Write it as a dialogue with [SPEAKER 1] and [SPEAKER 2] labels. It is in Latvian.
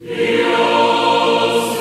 [SPEAKER 1] Dios.